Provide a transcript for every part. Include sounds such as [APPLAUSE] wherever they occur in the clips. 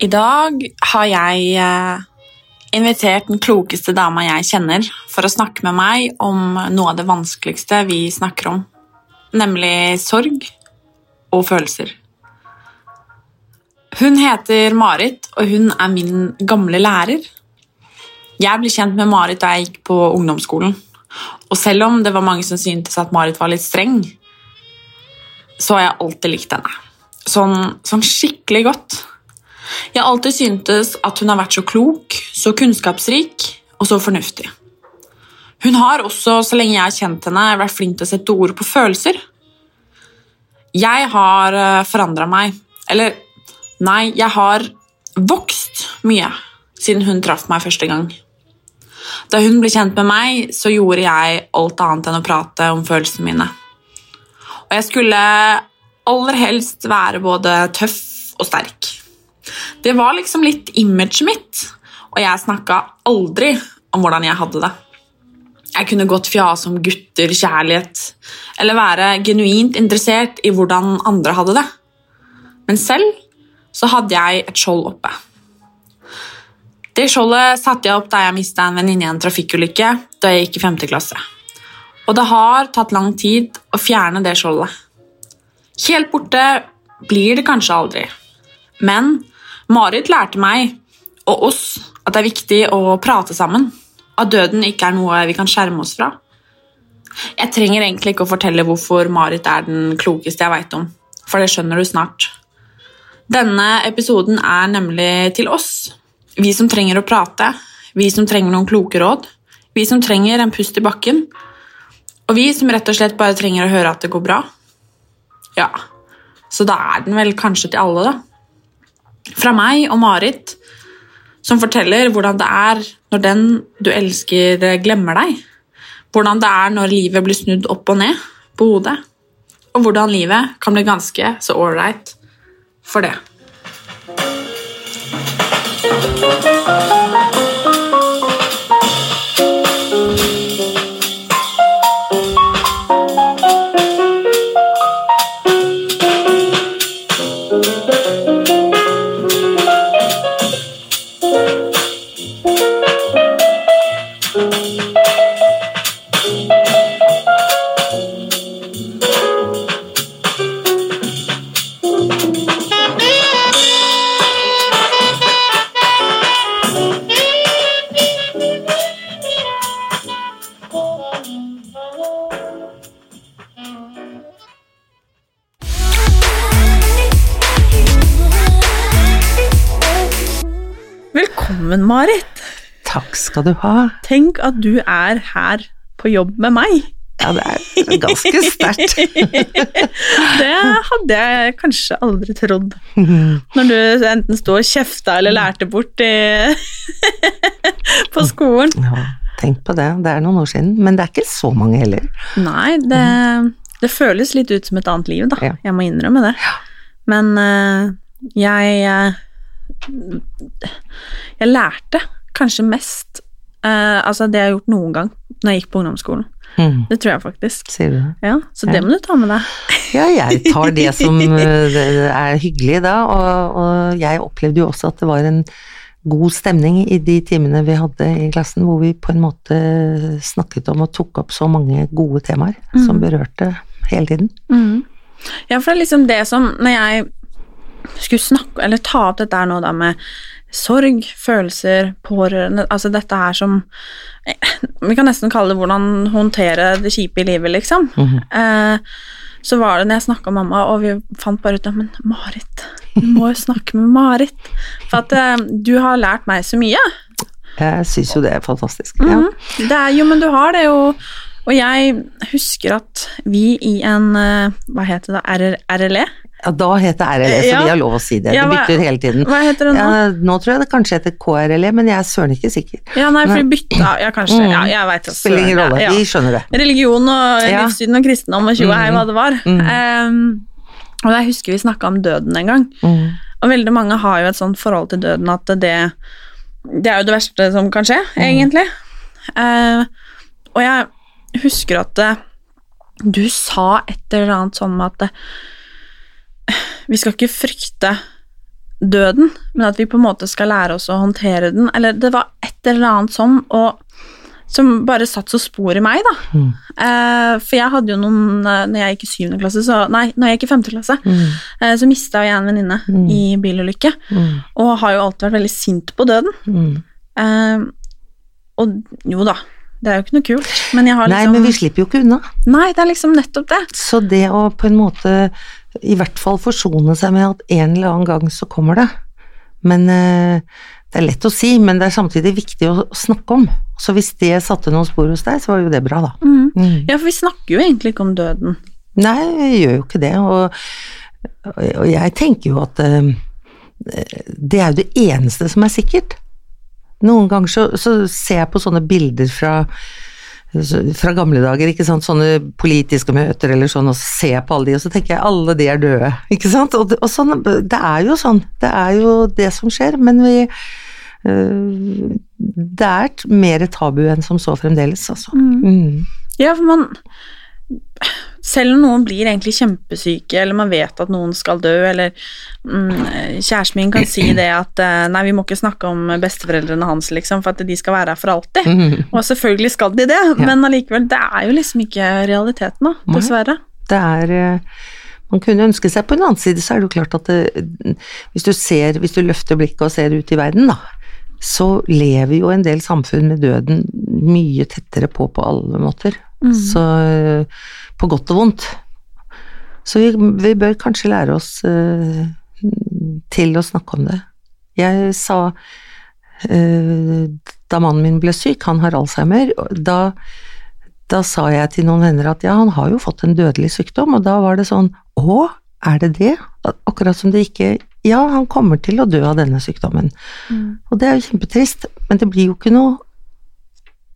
I dag har jeg eh, invitert den klokeste dama jeg kjenner, for å snakke med meg om noe av det vanskeligste vi snakker om, nemlig sorg og følelser. Hun heter Marit, og hun er min gamle lærer. Jeg ble kjent med Marit da jeg gikk på ungdomsskolen, og selv om det var mange som syntes at Marit var litt streng, så har jeg alltid likt henne. Sånn, sånn skikkelig godt. Jeg har alltid syntes at hun har vært så klok, så kunnskapsrik og så fornuftig. Hun har også, så lenge jeg har kjent henne, vært flink til å sette ord på følelser. Jeg har forandra meg. Eller nei, jeg har vokst mye siden hun traff meg første gang. Da hun ble kjent med meg, så gjorde jeg alt annet enn å prate om følelsene mine. Og jeg skulle aller helst være både tøff og sterk. Det var liksom litt imaget mitt, og jeg snakka aldri om hvordan jeg hadde det. Jeg kunne godt fjase om gutter, kjærlighet, eller være genuint interessert i hvordan andre hadde det. Men selv så hadde jeg et skjold oppe. Det skjoldet satte jeg opp da jeg mista en venninne i en trafikkulykke da jeg gikk i 5. klasse. Og det har tatt lang tid å fjerne det skjoldet. Helt borte blir det kanskje aldri, men Marit lærte meg og oss at det er viktig å prate sammen. At døden ikke er noe vi kan skjerme oss fra. Jeg trenger egentlig ikke å fortelle hvorfor Marit er den klokeste jeg veit om, for det skjønner du snart. Denne episoden er nemlig til oss. Vi som trenger å prate, vi som trenger noen kloke råd, vi som trenger en pust i bakken, og vi som rett og slett bare trenger å høre at det går bra. Ja, så da er den vel kanskje til alle, da. Fra meg og Marit, som forteller hvordan det er når den du elsker, glemmer deg. Hvordan det er når livet blir snudd opp og ned på hodet. Og hvordan livet kan bli ganske så ålreit for det. Velkommen, Marit. Takk skal du ha. Tenk at du er her på jobb med meg. Ja, det er ganske sterkt. [LAUGHS] det hadde jeg kanskje aldri trodd. [LAUGHS] Når du enten sto og kjefta eller lærte bort i [LAUGHS] på skolen. Ja, tenk på det. Det er noen år siden. Men det er ikke så mange heller. Nei, det, det føles litt ut som et annet liv, da. Ja. Jeg må innrømme det. Men eh, jeg eh, Jeg lærte kanskje mest eh, Altså det jeg har gjort noen gang når jeg gikk på ungdomsskolen. Mm, Det tror jeg faktisk. sier du det? Ja, Så det må du ta med deg. Ja, jeg tar det som [LAUGHS] eh, er hyggelig da, og, og jeg opplevde jo også at det var en god stemning i de timene vi hadde i klassen, hvor vi på en måte snakket om og tok opp så mange gode temaer som berørte hele tiden. Mm. Ja, for det er liksom det som Når jeg skulle snakke, eller ta opp dette her nå da med sorg, følelser, pårørende Altså dette her som Vi kan nesten kalle det hvordan håndtere det kjipe i livet, liksom. Mhm. eh, så var det når jeg snakka med mamma, og vi fant bare ut at Men Marit, du må jo snakke med Marit. For at eh, du har lært meg så mye. Jeg syns jo det er fantastisk. Ja. Mhm. Det er jo, men du har det jo. Og jeg husker at vi i en eh, Hva heter det? RLE? Ja, da het det RLE, så Ja. vi har lov å si det. Ja, Det hva- bytter hele tiden. Hva heter det nå? Ja, nå tror jeg det kanskje heter KRLE, men jeg er søren ikke sikker. Ja, nei, for vi bytta Ja, kanskje. Mm. Ja, jeg veit også. Spiller ingen rolle, vi skjønner det. Religion og livssyn og kristendom og tjo og hei hva det var. Mm. Um, og jeg husker vi snakka om døden en gang. Mm. Og veldig mange har jo et sånt forhold til døden at det, det er jo det verste som kan skje, Mm. egentlig. Uh, og jeg husker at eh, du sa et eller annet sånn at eh, vi skal ikke frykte døden, men at vi på en måte skal lære oss å håndtere den. Eller det var et eller annet sånn, og som bare satt så spor i meg, da. Mm. Eh, for jeg hadde jo noen eh, Når jeg gikk i syvende klasse, så Nei, når jeg gikk i femte klasse, Mm. eh, så mista jeg en venninne Mm. i bilulykke. Mm. Og har jo alltid vært veldig sint på døden. Mm. Eh, og jo da, det er jo ikke noe kult, men jeg har Nei, liksom men vi slipper jo ikke unna. Nei, det er liksom nettopp det. Så det å på en måte i hvert fall forsone seg med at en eller annen gang så kommer det. Men eh, det er lett å si, men det er samtidig viktig å snakke om. Så hvis det satte noen spor hos deg, så var jo det bra, da. Mm. Mm. Ja, for vi snakker jo egentlig ikke om døden. Nei, vi gjør jo ikke det, og, og jeg tenker jo at eh, det er jo det eneste som er sikkert. Noen ganger så, så ser jeg på sånne bilder fra, fra gamle dager, ikke sant, sånne politiske møter eller sånn, og så ser jeg på alle de, og så tenker jeg alle de er døde, [LAUGHS] ikke sant, og, og sånn, det er jo sånn, det er jo det som skjer, men vi øh, det er mer tabu enn som så fremdeles, altså. Mm. Ja, for man Selv om noen blir egentlig kjempesyke, eller man vet at noen skal dø, eller mm, kjæresten min kan si det at eh, nei, vi må ikke snakke om besteforeldrene hans, liksom, for at de skal være her for alltid. Mm. [LAUGHS] Og selvfølgelig skal de det, men allikevel, det er jo liksom ikke realiteten, da, dessverre. Det er eh, Man kunne ønske seg På en annen side så er det jo klart at det, hvis du ser, hvis du løfter blikket og ser ut i verden, da, så lever jo en del samfunn med døden mye tettere på på alle måter. Mm. Så på godt og vondt. Så vi, vi bør kanskje lære oss uh, til å snakke om det. Jeg sa uh, da mannen min ble syk, han har alzheimer, da da sa jeg til noen venner at ja, han har jo fått en dødelig sykdom, og da var det sånn å, er det det? Akkurat som det ikke Ja, han kommer til å dø av denne sykdommen. Mm. Og det er jo kjempetrist, men det blir jo ikke noe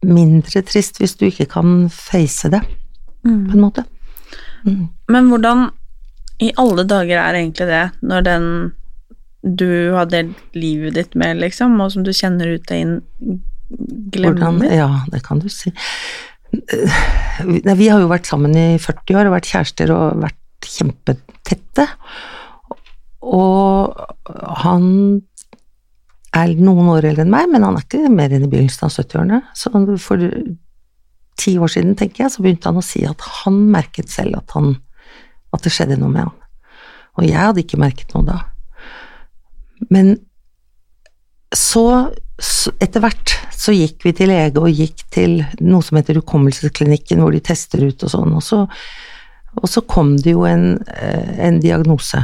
mindre trist hvis du ikke kan face det, Mm. på en måte. Mm. Men hvordan i alle dager er egentlig det, når den du har delt livet ditt med, liksom, og som du kjenner ut og inn, Hvordan, ja, det kan du si. Vi har jo vært sammen i 40 år og vært kjærester og vært kjempetette. Og han er noen år eldre enn meg, men han er ikke mer enn i begynnelsen av 70-årene. Så for ti år siden, tenker jeg, så begynte han å si at han merket selv at, han, at det skjedde noe med han. Og jeg hadde ikke merket noe da. Men så, etter hvert så gikk vi til lege og gikk til noe som heter hukommelsesklinikken, hvor de tester ut og sånn, og så, og så kom det jo en, eh, en diagnose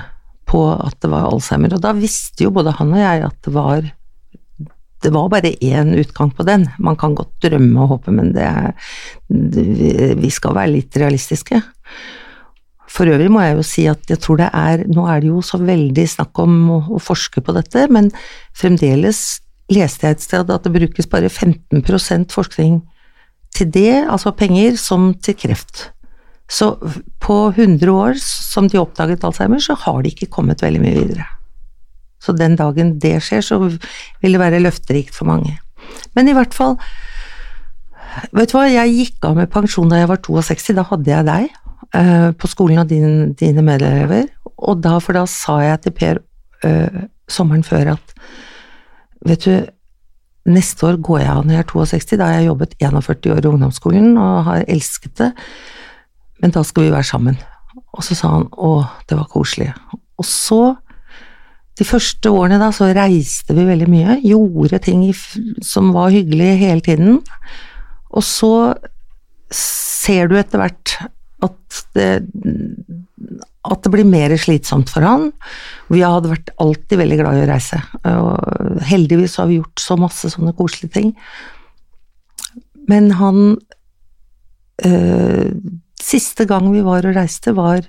på at det var Alzheimer, og da visste jo både han og jeg at det var det var bare én utgang på den. Man kan godt drømme og håpe, men det det, vi skal være litt realistiske. For øvrig må jeg jo si at jeg tror det er Nå er det jo så veldig snakk om å, å forske på dette, men fremdeles leste jeg et sted at det brukes bare 15% forskning til det, altså penger, som til kreft. Så på 100 år som de oppdaget Alzheimer, så har de ikke kommet veldig mye videre. Så den dagen det skjer, så vil det være løfterikt for mange. Men i hvert fall Vet du hva, jeg gikk av med pensjon da jeg var 62, da hadde jeg deg eh, på skolen og din, dine medelever, og da, for da sa jeg til Per uh, sommeren før at vet du, neste år går jeg av når jeg er 62, da har jeg jobbet 41 år i ungdomsskolen og har elsket det, men da skal vi være sammen. Og så sa han å, det var koselig. Og så de første årene da, så reiste vi veldig mye, gjorde ting som var hyggelig hele tiden, og så ser du etter hvert at det, at det blir mer slitsomt for han. Vi hadde vært alltid veldig glad i å reise, og heldigvis har vi gjort så masse sånne koselige ting. Men han øh, Siste gang vi var og reiste, var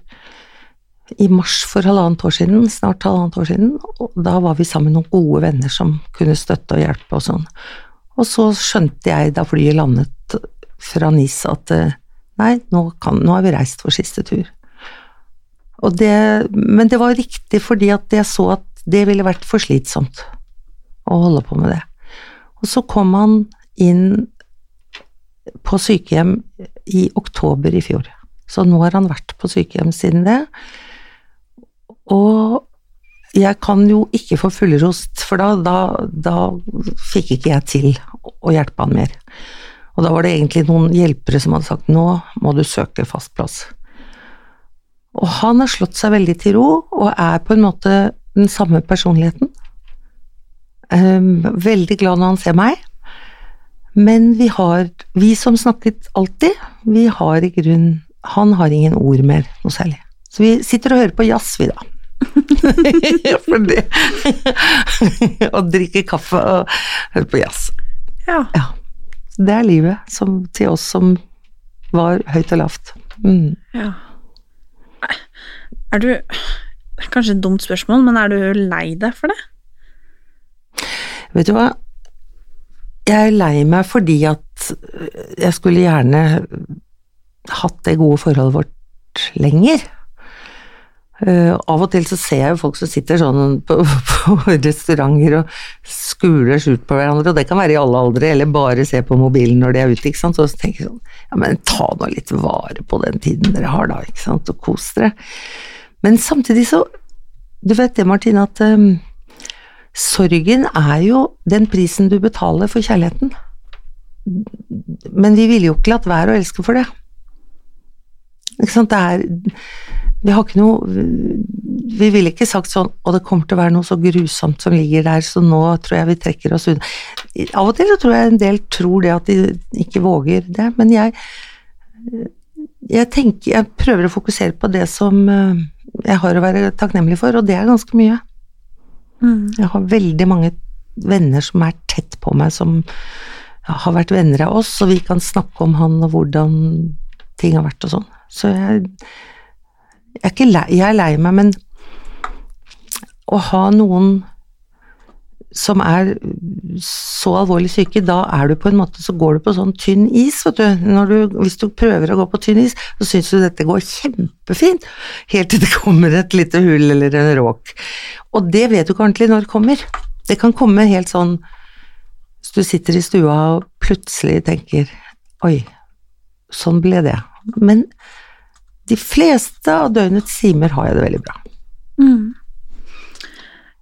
i mars for halvannet år siden, snart halvannet år siden, og da var vi sammen noen gode venner som kunne støtte og hjelpe og sånn. Og så skjønte jeg da flyet landet fra NIS at eh, nei, nå, kan, nå har vi reist for siste tur. Og det, men det var riktig fordi at jeg så at det ville vært for slitsomt å holde på med det. Og så kom han inn på sykehjem i oktober i fjor. Så nå har han vært på sykehjem siden det. Og jeg kan jo ikke få fullrost, for da, da, da fikk ikke jeg til å hjelpe han mer. Og da var det egentlig noen hjelpere som hadde sagt nå må du søke fast plass. Og han har slått seg veldig til ro, og er på en måte den samme personligheten. Um, veldig glad når han ser meg. Men vi har, vi som snakket alltid, vi har i grunn Han har ingen ord mer, noe særlig. Så vi sitter og hører på jazz, vi, da. [LAUGHS] For det [LAUGHS] Og drikke kaffe og høre på jazz. Ja. Ja. Det er livet som, til oss som var høyt og lavt. Mm. ja. Er du Kanskje et dumt spørsmål, men er du lei deg for det? Vet du hva? Jeg er lei meg fordi at jeg skulle gjerne hatt det gode forholdet vårt lenger. Eh, av og til så ser jeg jo folk som sitter sånn [LAUGHS] på, på restauranter og skuler skjult på hverandre, og det kan være i alle aldre, eller bare se på mobilen når de er ute, ikke sant. Så tenker jeg sånn, ja men ta nå litt vare på den tiden dere har da, ikke sant, og kos dere. Men samtidig så Du vet det, Martine, at um, sorgen er jo den prisen du betaler for kjærligheten. Men vi ville jo ikke latt være å elske for det. Ikke sant, det er Vi har ikke noe Vi ville ikke sagt sånn Og det kommer til å være noe så grusomt som ligger der, så nå tror jeg vi trekker oss unna. Av og til så tror jeg en del tror det at de ikke våger det, men jeg jeg tenker Jeg prøver å fokusere på det som eh, jeg har å være takknemlig for, og det er ganske mye. Jeg har veldig mange venner som er tett på meg, som har vært venner av oss, og vi kan snakke om han og hvordan ting har vært og sånn. Så jeg, jeg er ikke lei, jeg er lei meg, men å ha noen som er så alvorlig syke, da er du på en måte Så går du på sånn tynn is, vet du. Du hvis du prøver å gå på tynn is, så syns du dette går kjempefint, helt til det kommer et lite hull eller en råk. Og det vet du ikke ordentlig når det kommer. Det kan komme helt sånn Hvis du sitter i stua og plutselig tenker Oi, sånn ble det. Men de fleste av døgnets timer har jeg det veldig bra.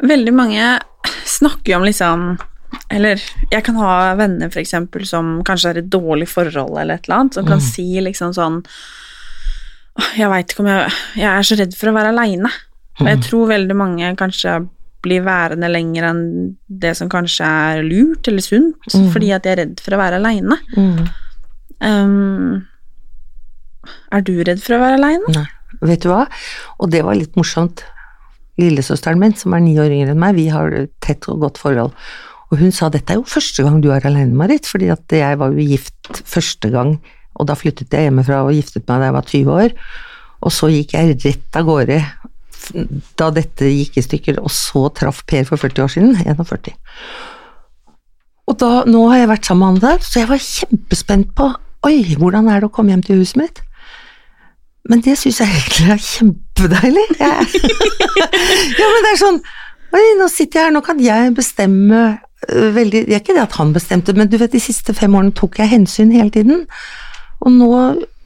Veldig mange snakker jo om liksom Eller jeg kan ha venner for eksempel som kanskje er et dårlig forhold eller et eller annet, som kan si liksom sånn Jeg veit ikke om jeg Jeg er så redd for å være aleine. Og jeg tror veldig mange kanskje blir værende lenger enn det som kanskje er lurt eller sunt, Mm. fordi at de er redd for å være aleine. Mm. Um, er du redd for å være aleine? Nei, vet du hva? Og det var litt morsomt. Lillesøsteren min, som er ni år yngre enn meg, vi har tett og godt forhold. Og hun sa dette er jo første gang du er alene, Marit, fordi at jeg var jo gift første gang, og da flyttet jeg hjemmefra og giftet meg da jeg var 20 år. Og så gikk jeg rett av gårde da dette gikk i stykker, og så traff Per for 40 år siden, 41. Og da, nå har jeg vært sammen med han der, så jeg var kjempespent på Oi, hvordan er det å komme hjem til huset mitt? Men det syns jeg egentlig er kjempedeilig. Jeg, [LAUGHS] ja, men det er sånn Oi, nå sitter jeg her, nå kan jeg bestemme øh, veldig Det er ikke det at han bestemte, men du vet, de siste fem årene tok jeg hensyn hele tiden. Og nå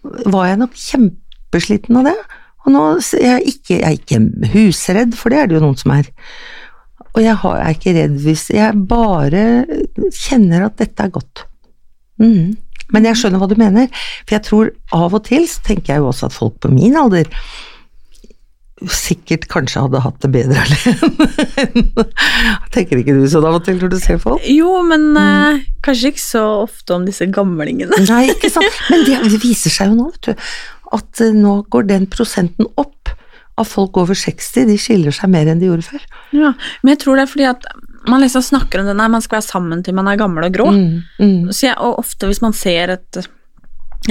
var jeg nok kjempesliten av det. Og nå er jeg ikke, jeg er ikke husredd, for det er det jo noen som er. Og jeg har, er ikke redd hvis Jeg bare kjenner at dette er godt. Mhm. Men jeg skjønner hva du mener, for jeg tror av og til så tenker jeg jo også at folk på min alder sikkert kanskje hadde hatt det bedre [LAUGHS] alene. Tenker ikke du sånn av og til når du ser folk? Jo, men eh, kanskje ikke så ofte om disse gamlingene. [LAUGHS] Nei, ikke sant. Men det viser seg jo nå, vet du, at eh, nå går den prosenten opp av folk over 60, de skiller seg mer enn de gjorde før. Ja, men jeg tror det er fordi at man liksom snakker om det, nei, man skal være sammen til man er gammel og grå. Mm, mm, Så jeg, og ofte hvis man ser et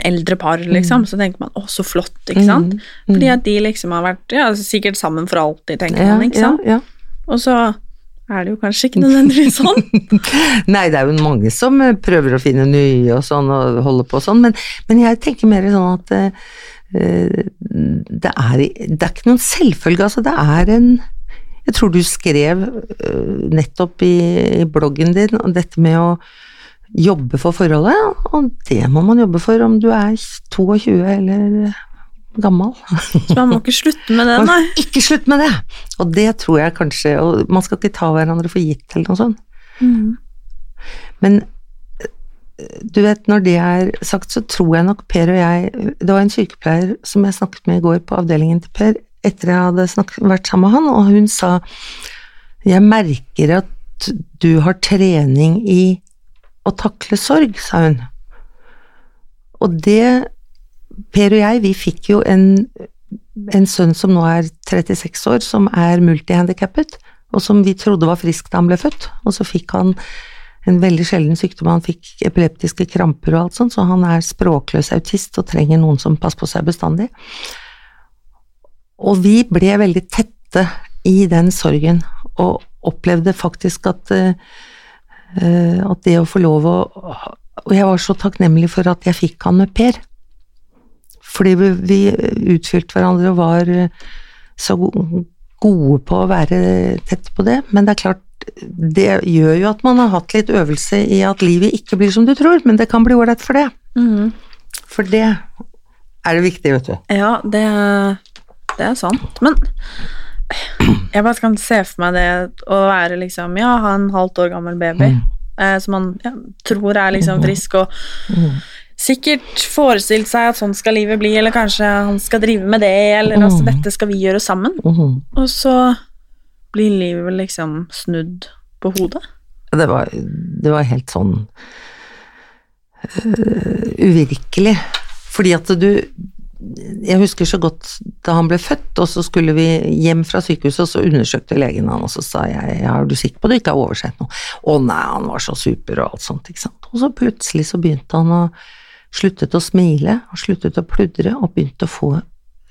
eldre par, liksom, så tenker man 'å, så flott', ikke sant? Mm, mm. Fordi at de liksom har vært ja, sikkert sammen for alltid, tenker Ja, man, ikke sant? ja. Og så er det jo kanskje ikke nødvendigvis sånn. [LAUGHS] Nei, det er jo mange som eh, prøver å finne nye og sånn, og holder på og sånn, men, men jeg tenker mer sånn at eh, det, er, det er ikke noen selvfølge, altså det er en Jeg tror du skrev eh, nettopp i, bloggen din dette med å jobbe for forholdet, og det må man jobbe for om du er 22 eller gammel. Så man må ikke slutte med det, Man nei. skal ikke slutte med det! Og det tror jeg kanskje Og man skal ikke ta hverandre for gitt eller noe sånt. Mm. Men eh, du vet, når det er sagt, så tror jeg nok Per og jeg Det var en sykepleier som jeg snakket med i går på avdelingen til Per, etter jeg hadde snakket, vært sammen med han, og hun sa Jeg merker at du har trening i å takle sorg, sa hun. Og det Per og jeg, vi fikk jo en, en sønn som nå er 36 år, som er multihandikappet, og som vi trodde var frisk da han ble født, og så fikk han en veldig sjelden sykdom, han fikk epileptiske kramper og alt sånt, så han er språkløs autist og trenger noen som passer på seg bestandig. Og vi ble veldig tette i den sorgen, og opplevde faktisk at, eh, at det å få lov å Og jeg var så takknemlig for at jeg fikk han med Per. Fordi vi, utfylte hverandre og var eh, så gode på å være tett på det. Men det er klart, det gjør jo at man har hatt litt øvelse i at livet ikke blir som du tror, men det kan bli ålreit for det. Mm. For det er det viktig, vet du. Ja, det, det er sant. Men jeg bare kan se for meg det å være liksom Ja, ha en halvt år gammel baby Mm. eh, som man ja, tror er liksom frisk, og Mm. sikkert forestilt seg at sånn skal livet bli, eller kanskje han skal drive med det, eller Mm. altså dette skal vi gjøre sammen. Mhm. Og så blir livet liksom snudd på hodet. Det var, det var helt sånn uh, uvirkelig. Fordi at du Jeg husker så godt da han ble født, og så skulle vi hjem fra sykehuset, og så undersøkte legen han, og så sa jeg ja, er du sikker på at du ikke har oversett noe? Å nei, han var så super og alt sånt, ikke sant. Og så plutselig så begynte han å sluttet å smile, og sluttet å pludre, og begynte å få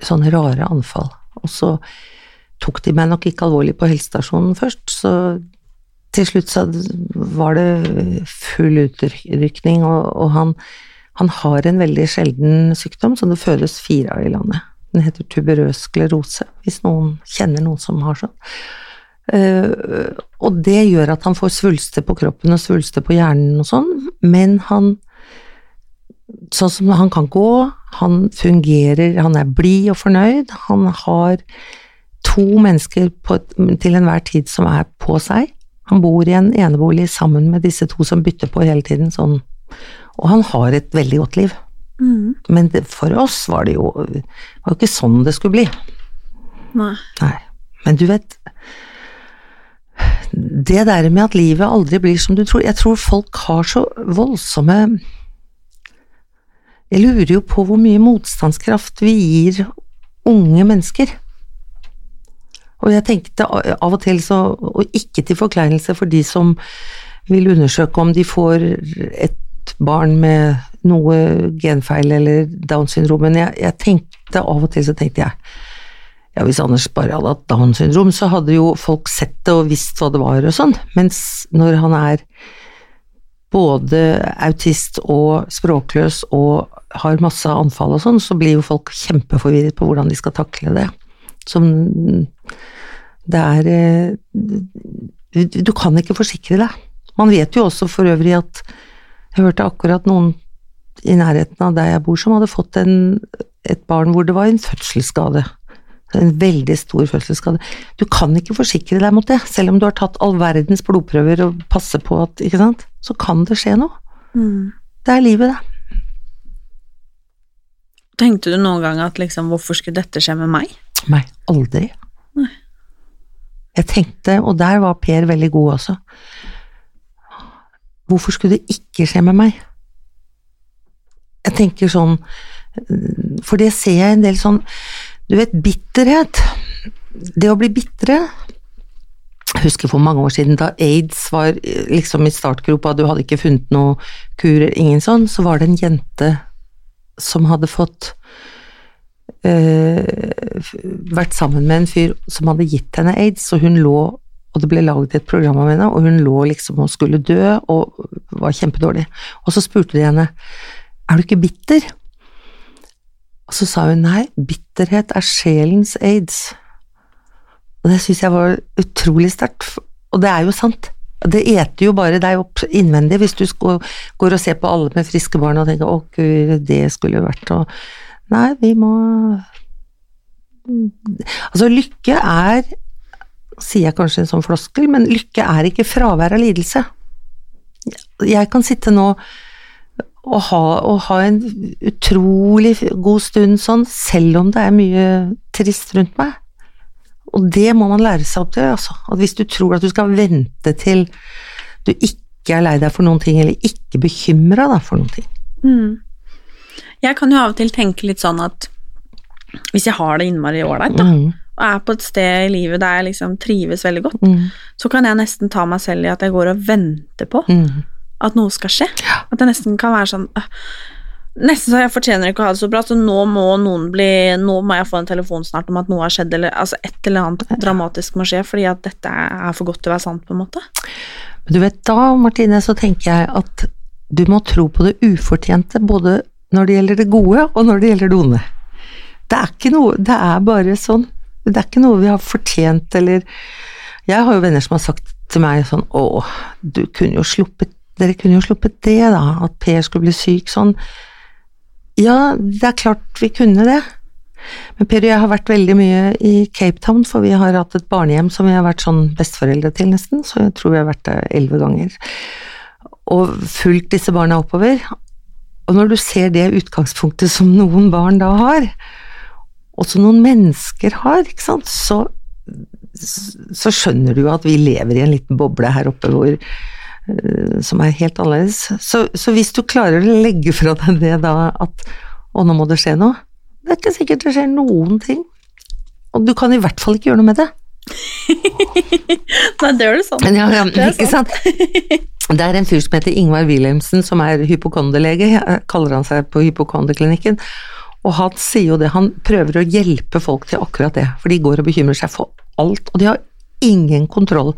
sånne rare anfall. Og så tok de meg nok ikke alvorlig på helsestasjonen først, så til slutt så var det full utrykning, og, og han, han har en veldig sjelden sykdom som det fødes fire av i landet. Den heter tuberøs sklerose, hvis noen kjenner noen som har sånn. Eh, og det gjør at han får svulster på kroppen og svulster på hjernen og sånn, men han Sånn som han kan gå, han fungerer, han er blid og fornøyd, han har to mennesker på, til enhver tid som er på seg. Han bor i en enebolig sammen med disse to som bytter på hele tiden, sånn. Og han har et veldig godt liv. Men det, for oss var det jo det var ikke sånn det skulle bli. Nei. Nei. Men du vet Det der med at livet aldri blir som du tror Jeg tror folk har så voldsomme Jeg lurer jo på hvor mye motstandskraft vi gir unge mennesker. Og jeg tenkte av og til så Og ikke til forkleinelse for de som vil undersøke om de får et barn med noe genfeil eller Downs syndrom, men jeg, jeg tenkte av og til så tenkte jeg ja, hvis Anders bare hadde hatt Downs syndrom, så hadde jo folk sett det og visst hva det var og sånn, mens når han er både autist og språkløs og har masse anfall og sånn, så blir jo folk kjempeforvirret på hvordan de skal takle det. Som det er eh, du kan ikke forsikre deg. Man vet jo også for øvrig at jeg hørte akkurat noen i nærheten av der jeg bor som hadde fått en, et barn hvor det var en fødselsskade. En veldig stor fødselsskade. Du kan ikke forsikre deg mot det, selv om du har tatt all verdens blodprøver og passer på at Ikke sant? Så kan det skje noe. Det er livet, det. Tenkte du noen gang at liksom, hvorfor skulle dette skje med meg? Nei, aldri. Nei. Jeg tenkte, og der var Per veldig god også Hvorfor skulle det ikke skje med meg? Jeg tenker sånn For det ser jeg en del sånn Du vet, bitterhet. Det å bli bitre Jeg husker for mange år siden da aids var liksom i startgropa, du hadde ikke funnet noe kur, ingen sånn, så var det en jente som hadde fått øh, vært sammen med en fyr som hadde gitt henne aids, og hun lå og det ble laget et program av henne, og hun lå liksom og skulle dø og var kjempedårlig. Og så spurte de henne er du ikke bitter? Og så sa hun nei, bitterhet er sjelens aids. Og det syns jeg var utrolig sterkt, og det er jo sant. Det eter jo bare deg opp innvendig hvis du går og ser på alle med friske barn og tenker å gud, det skulle vært og Nei, vi må Altså, lykke er sier jeg kanskje en sånn floskel, men lykke er ikke fravær av lidelse. Jeg kan sitte nå og ha, og ha en utrolig god stund sånn, selv om det er mye trist rundt meg. Og det må man lære seg opp til, altså. At hvis du tror at du skal vente til du ikke er lei deg for noen ting, eller ikke bekymra deg for noen ting. Mm. Jeg kan jo av og til tenke litt sånn at hvis jeg har det innmari ålreit, da, Mm. Og er på et sted i livet der jeg liksom trives veldig godt, Mm. så kan jeg nesten ta meg selv i at jeg går og venter på Mm. at noe skal skje. At det nesten kan være sånn øh, Nesten så jeg fortjener ikke å ha det så bra, så nå må noen bli Nå må jeg få en telefon snart om at noe har skjedd, eller altså et eller annet dramatisk må skje, fordi at dette er for godt til å være sant, på en måte. Men du vet, da, Martine, så tenker jeg at du må tro på det ufortjente, både når det gjelder det gode, og når det gjelder det onde. Det er ikke noe Det er bare sånn. Det er ikke noe vi har fortjent, eller Jeg har jo venner som har sagt til meg sånn Å, du kunne jo sluppet Dere kunne jo sluppet det, da. At Per skulle bli syk sånn. Ja, det er klart vi kunne det. Men Per og jeg har vært veldig mye i Cape Town, for vi har hatt et barnehjem som vi har vært sånn besteforeldre til, nesten, så jeg tror vi har vært der elleve ganger. Og fulgt disse barna oppover. Og når du ser det utgangspunktet som noen barn da har, og som noen mennesker har, ikke sant, så, så skjønner du at vi lever i en liten boble her oppe hvor eh, som er helt annerledes. Så, så hvis du klarer å legge fra deg det da at å, nå må det skje noe, det er ikke sikkert det skjer noen ting. Og du kan i hvert fall ikke gjøre noe med det. [LAUGHS] Nei, det gjør det sånn. Ja, ja, Det er sant? Det er en fyr som heter Ingvar Wilhelmsen, som er hypokonderlege, kaller han seg på hypokonderklinikken. Og han sier jo det, han prøver å hjelpe folk til akkurat det, for de går og bekymrer seg for alt, og de har ingen kontroll.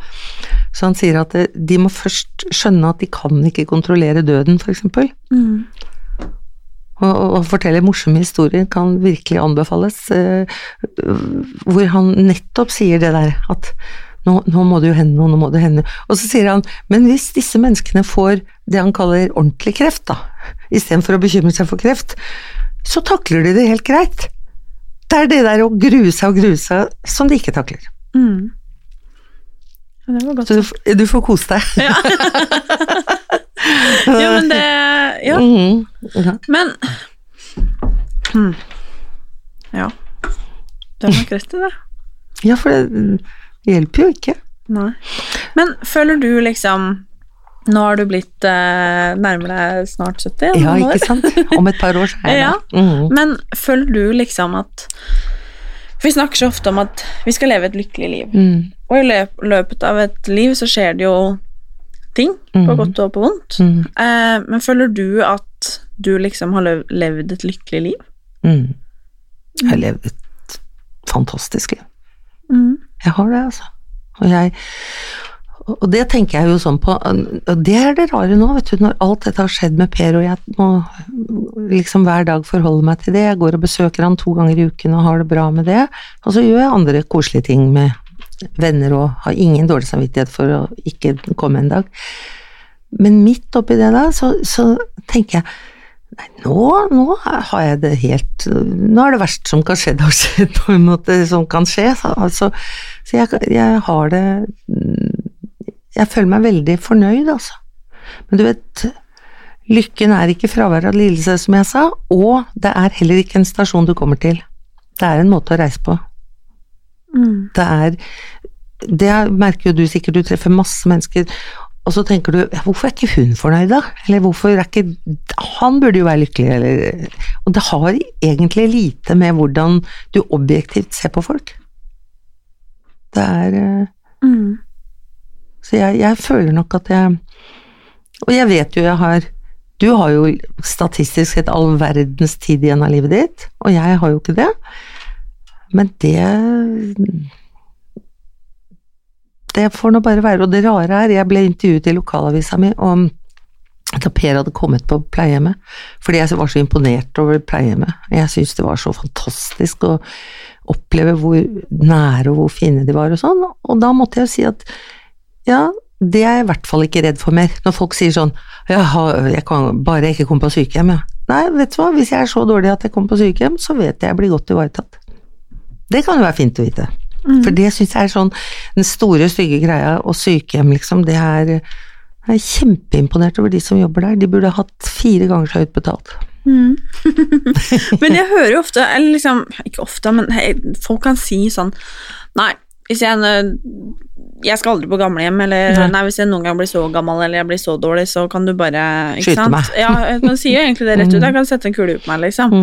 Så han sier at eh, de må først skjønne at de kan ikke kontrollere døden, eksempel. Mm. Og, og, og fortelle morsomme historier kan virkelig anbefales, eh, hvor han nettopp sier det der at nå, nå må det jo hende noe, nå må det hende Og så sier han, men hvis disse menneskene får det han kaller ordentlig kreft, da, istedenfor å bekymre seg for kreft, så takler de det helt greit. Det er det der å grue seg og grue seg som de ikke takler. Mm. Ja, det var godt. Så du, du får kose deg. [LAUGHS] Ja, men det Ja, Mhm. Ja. men hmm. Ja. Du har nok rett i det. ja, for det hjelper jo ikke. Nei. Men føler du liksom Nå har du blitt eh, nærmere snart 70? Ja, ikke sant? Om et par år så er jeg [LAUGHS] Ja. der. Mm. Men føler du liksom at vi snakker så ofte om at vi skal leve et lykkelig liv. Mm. Og i løp, løpet av et liv så skjer det jo ting, på Mhm. godt og på vondt. Mm. Eh, men føler du at du liksom har lev- levd et lykkelig liv? Mm. Jeg har levd et fantastisk liv. Jeg har det, altså. Og jeg og det tenker jeg jo sånn på Og det er det rare nå, vet du, når alt dette har skjedd med Per, og jeg må liksom hver dag forholde meg til det. Jeg går og besøker han to ganger i uken og har det bra med det. Og så gjør jeg andre koselige ting med venner og har ingen dårlig samvittighet for å ikke komme en dag. Men midt oppi det da, så, så tenker jeg Nei, nå, nå har jeg det helt Nå er det verste som kan skje, det har skjedd på en måte som kan skje. Så, altså, så jeg, jeg har det Jeg føler meg veldig fornøyd, altså. Men du vet, lykken er ikke fravær av lidelse, som jeg sa, og det er heller ikke en stasjon du kommer til. Det er en måte å reise på. Det er Det merker jo du sikkert, du treffer masse mennesker, og så tenker du ja, hvorfor er ikke hun fornøyd, da? Eller hvorfor er ikke Han burde jo være lykkelig, eller Og det har egentlig lite med hvordan du objektivt ser på folk. Det er eh, Mm. Så jeg, jeg føler nok at jeg Og jeg vet jo jeg har Du har jo statistisk sett all verdens tid igjen av livet ditt, og jeg har jo ikke det. Men det Det får nå bare være. Og det rare er, jeg ble intervjuet i lokalavisa mi om da Per hadde kommet på pleiehjemmet, fordi jeg var så imponert over pleiehjemmet. Jeg syntes det var så fantastisk å oppleve hvor nære og hvor fine de var og sånn, og da måtte jeg jo si at ja, det er jeg i hvert fall ikke redd for mer. Når folk sier sånn ja, jeg kan bare ikke komme på sykehjem, ja. Nei, vet du hva, hvis jeg er så dårlig at jeg kommer på sykehjem, så vet jeg jeg blir godt ivaretatt. Det kan jo være fint å vite. For det syns jeg er sånn den store, stygge greia, og sykehjem, liksom, det er jeg er kjempeimponert over de som jobber der. De burde hatt fire ganger så høyt betalt. [LAUGHS] Men jeg hører jo ofte, eller liksom Ikke ofte, men hei, folk kan si sånn Nei, hvis jeg eh, Jeg skal aldri på gamlehjem, eller Nei. nei. hvis jeg noen gang blir så gammel eller jeg blir så dårlig, så kan du bare ikke Skyte sant? meg. Ja, man sier jo egentlig det rett ut. Jeg kan sette en kule på meg, liksom.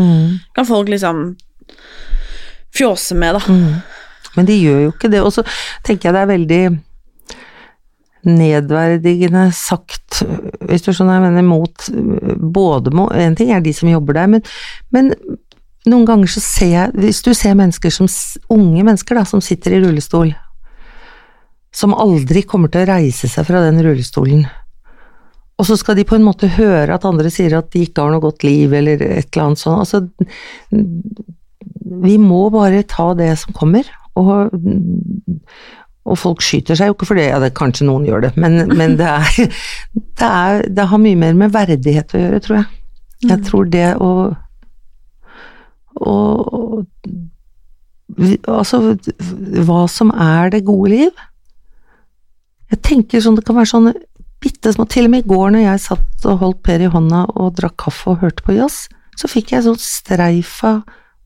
Kan folk liksom fjåse med, da. Men de gjør jo ikke det. Og så tenker jeg det er veldig nedverdigende sagt, hvis du skjønner jeg mener, mot både må, En ting er de som jobber der, men, men noen ganger så ser jeg Hvis du ser mennesker som unge mennesker da, som sitter i rullestol, som aldri kommer til å reise seg fra den rullestolen, og så skal de på en måte høre at andre sier at de ikke har noe godt liv, eller et eller annet sånt. Altså, vi må bare ta det som kommer, og, og folk skyter seg jo ikke for det, ja, det, kanskje noen gjør det, men, men det, er, [LAUGHS] det, er, det har mye mer med verdighet å gjøre, tror jeg. Jeg tror det å vi- Altså, hva som er det gode liv. Jeg tenker sånn, det kan være sånn bitte små Til og med i går når jeg satt og holdt Per i hånda og drakk kaffe og hørte på jazz, så fikk jeg sånn streif av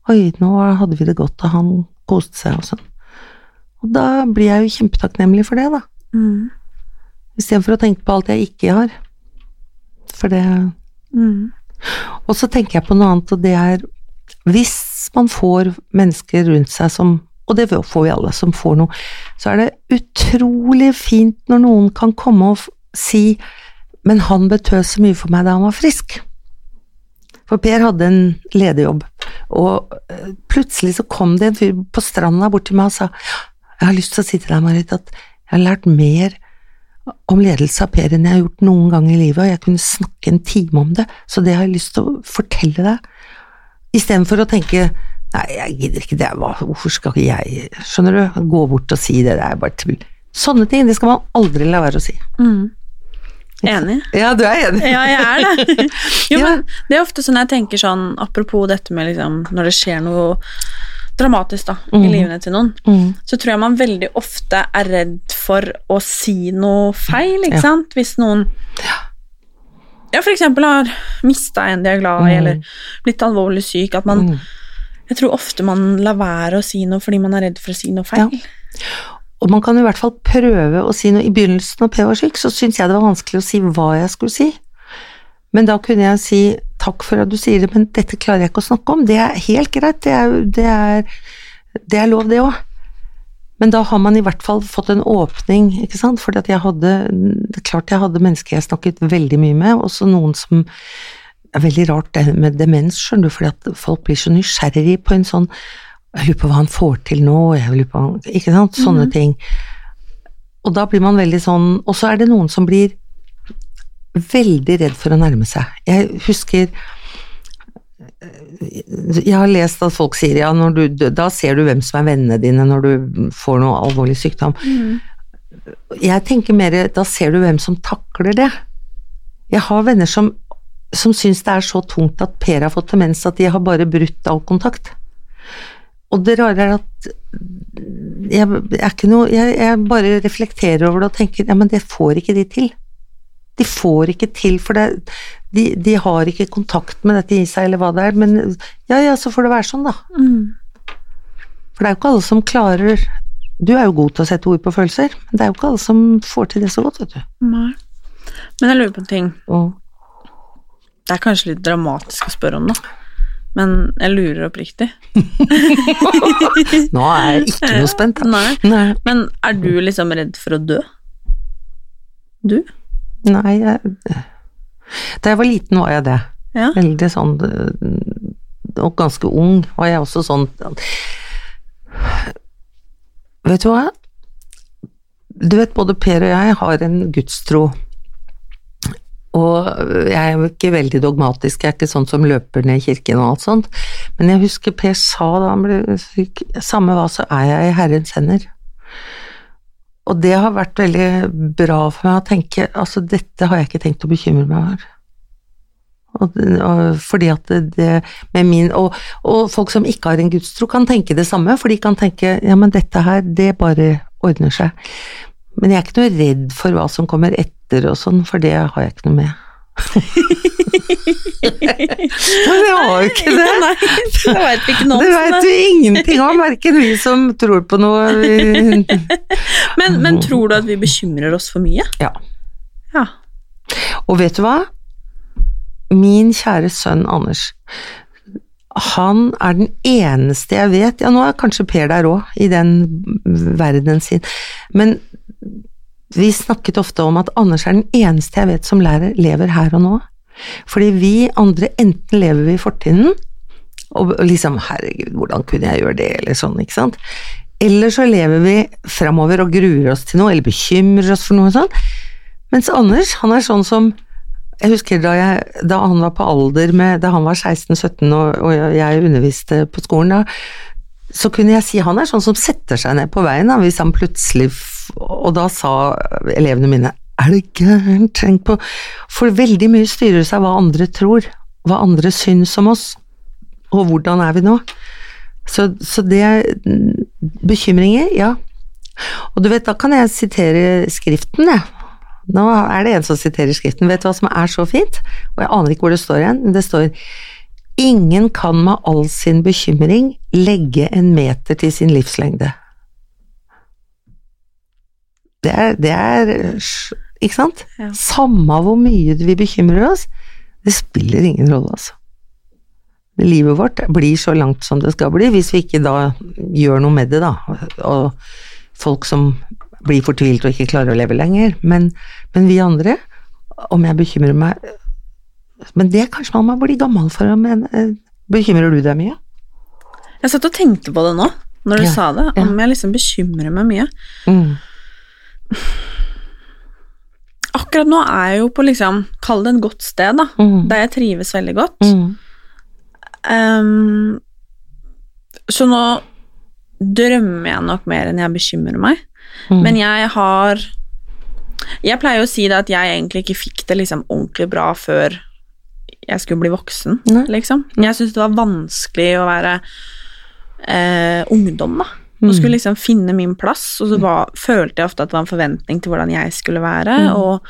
Oi, nå hadde vi det godt, og han koste seg og sånn. Og da blir jeg jo kjempetakknemlig for det, da. Mm. Istedenfor å tenke på alt jeg ikke har. For det Mm. Og så tenker jeg på noe annet, og det er hvis man får mennesker rundt seg som og det får vi alle som får noe, så er det utrolig fint når noen kan komme og si men han betød så mye for meg da han var frisk. For Per hadde en lederjobb, og eh, plutselig så kom det en fyr på stranda bort til meg og sa jeg har lyst til å si til deg, Marit, at jeg har lært mer om ledelse av Per enn jeg har gjort noen gang i livet, og jeg kunne snakke en time om det, så det har jeg lyst til å fortelle deg. Istedenfor å tenke nei, jeg gidder ikke det, hvorfor skal ikke jeg, skjønner du, gå bort og si det, det er bare tull. Sånne ting, det skal man aldri la være å si. Mm. Enig. Ja, du er enig. Ja, jeg er det. [LAUGHS] Jo, Ja. men det er ofte sånn jeg tenker sånn, apropos dette med liksom, når det skjer noe dramatisk da, i Mhm. livene til noen, Mm. så tror jeg man veldig ofte er redd for å si noe feil, ikke Ja. sant? Hvis noen ja, eksempel har mista en de er glad i, Mm. eller blitt alvorlig syk, at man Mm. Jeg tror ofte man lar være å si noe fordi man er redd for å si noe feil. Og man kan i hvert fall prøve å si noe. I begynnelsen når P var syk, så syntes jeg det var vanskelig å si hva jeg skulle si. Men da kunne jeg si takk for at du sier det, men dette klarer jeg ikke å snakke om. Det er helt greit, det er, det er, det er lov det òg. Men da har man i hvert fall fått en åpning, ikke sant. For jeg hadde, det er klart jeg hadde mennesker jeg snakket veldig mye med, også noen som det er veldig rart det med demens, skjønner du, fordi at folk blir så nysgjerrig på en sånn Jeg lurer på hva han får til nå, jeg lurer på Ikke sant? Sånne ting. Og da blir man veldig sånn Og så er det noen som blir veldig redd for å nærme seg. Jeg husker Jeg har lest at folk sier ja, når du, da ser du hvem som er vennene dine når du får noe alvorlig sykdom. Jeg tenker mer da ser du hvem som takler det. Jeg har venner som, som syns det er så tungt at Per har fått demens at de har bare brutt all kontakt. Og det rare er at jeg, er ikke noe, jeg, jeg bare reflekterer over det og tenker ja, men det får ikke de til. De får ikke til, for det, de, de har ikke kontakt med dette i seg, eller hva det er, men ja ja, så får det være sånn, da. Mm. For det er jo ikke alle som klarer Du er jo god til å sette ord på følelser, men det er jo ikke alle som får til det så godt, vet du. Nei. Men jeg lurer på en ting. Oh. Det er kanskje litt dramatisk å spørre om, da. Men jeg lurer oppriktig. [LAUGHS] nå er jeg ikke noe spent. Nei. Nei, Men er du liksom redd for å dø? Du? Nei jeg, Da jeg var liten var jeg det. Ja. Veldig sånn Og ganske ung var jeg også sånn Vet du hva? Du vet, både Per og jeg har en gudstro. Og jeg er ikke veldig dogmatisk, jeg er ikke sånn som løper ned kirken og alt sånt. Men jeg husker Per sa da han ble syk, samme hva, så er jeg i Herrens hender. Og det har vært veldig bra for meg å tenke, altså dette har jeg ikke tenkt å bekymre meg over. Og, og, fordi at det, det med min, og, og folk som ikke har en gudstro kan tenke det samme, for de kan tenke ja, men dette her, det bare ordner seg. Men jeg er ikke noe redd for hva som kommer etter og sånn, for det har jeg ikke noe med. Men var jo ikke det. Nei, det veit vi ikke noe om. Det veit vi ingenting om, verken vi som tror på noe [LAUGHS] Men, men tror du at vi bekymrer oss for mye? Ja. Ja. Og vet du hva? Min kjære sønn Anders, han er den eneste jeg vet Ja, nå er kanskje Per der òg, i den verdenen sin, men vi snakket ofte om at Anders er den eneste jeg vet som lærer, lever her og nå. Fordi vi andre, enten lever vi i fortiden, og liksom herregud, hvordan kunne jeg gjøre det, eller sånn, ikke sant. Eller så lever vi framover og gruer oss til noe, eller bekymrer oss for noe sånt. Mens Anders, han er sånn som Jeg husker da, jeg, da han var på alder med Da han var 16-17 og, og jeg underviste på skolen, da, så kunne jeg si han er sånn som setter seg ned på veien da, hvis han plutselig Og da sa elevene mine Er det gærent? Tenk på For veldig mye styrer seg hva andre tror, hva andre syns om oss, og hvordan er vi nå? Så, så det er Bekymringer, ja. Og du vet, da kan jeg sitere Skriften, jeg. Nå er det en som siterer Skriften. Vet du hva som er så fint? Og jeg aner ikke hvor det står igjen. men Det står Ingen kan med all sin bekymring legge en meter til sin livslengde. Det er, det er Ikke sant? Ja. Samme hvor mye vi bekymrer oss, det spiller ingen rolle, altså. Livet vårt blir så langt som det skal bli, hvis vi ikke da gjør noe med det, da. Og folk som blir fortvilt og ikke klarer å leve lenger. Men, men vi andre, om jeg bekymrer meg Men det kanskje man må bli gammel for, å mene. bekymrer du deg mye? Jeg satt og tenkte på det nå, når du Ja, sa det, ja. om jeg liksom bekymrer meg mye. Mm. Akkurat nå er jeg jo på liksom, kall det et godt sted, da, Mm. der jeg trives veldig godt. Mm. Um, så nå drømmer jeg nok mer enn jeg bekymrer meg. Mm. Men jeg har Jeg pleier å si det at jeg egentlig ikke fikk det liksom ordentlig bra før jeg skulle bli voksen, Nei. liksom. Jeg syntes det var vanskelig å være eh, ungdom, da. Og Mm. skulle liksom finne min plass, og så var, følte jeg ofte at det var en forventning til hvordan jeg skulle være, Mm. og,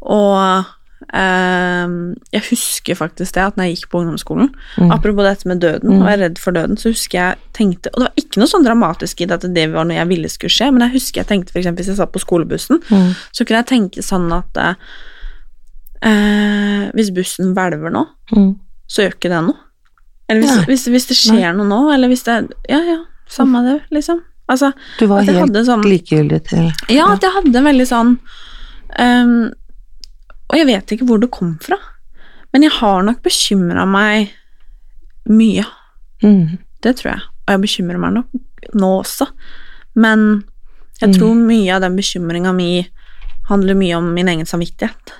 og ehm, jeg husker faktisk det, at når jeg gikk på ungdomsskolen Mm. Apropos dette med døden, og jeg er redd for døden, så husker jeg tenkte Og det var ikke noe sånn dramatisk i det at det var noe jeg ville skulle skje, men jeg husker jeg tenkte eksempel hvis jeg satt på skolebussen, Mm. så kunne jeg tenke sånn at eh, eh, hvis bussen hvelver nå, Mm. så gjør ikke det noe. Eller hvis, hvis, hvis det skjer noe nå, eller hvis det Ja, ja, samme det, liksom. Altså, Du var helt sånn likegyldig til Ja, at jeg hadde veldig sånn um, Og jeg vet ikke hvor det kom fra, men jeg har nok bekymra meg mye. mm. Det tror jeg. Og jeg bekymrer meg nok nå også. Men jeg Mm. tror mye av den bekymringa mi handler mye om min egen samvittighet.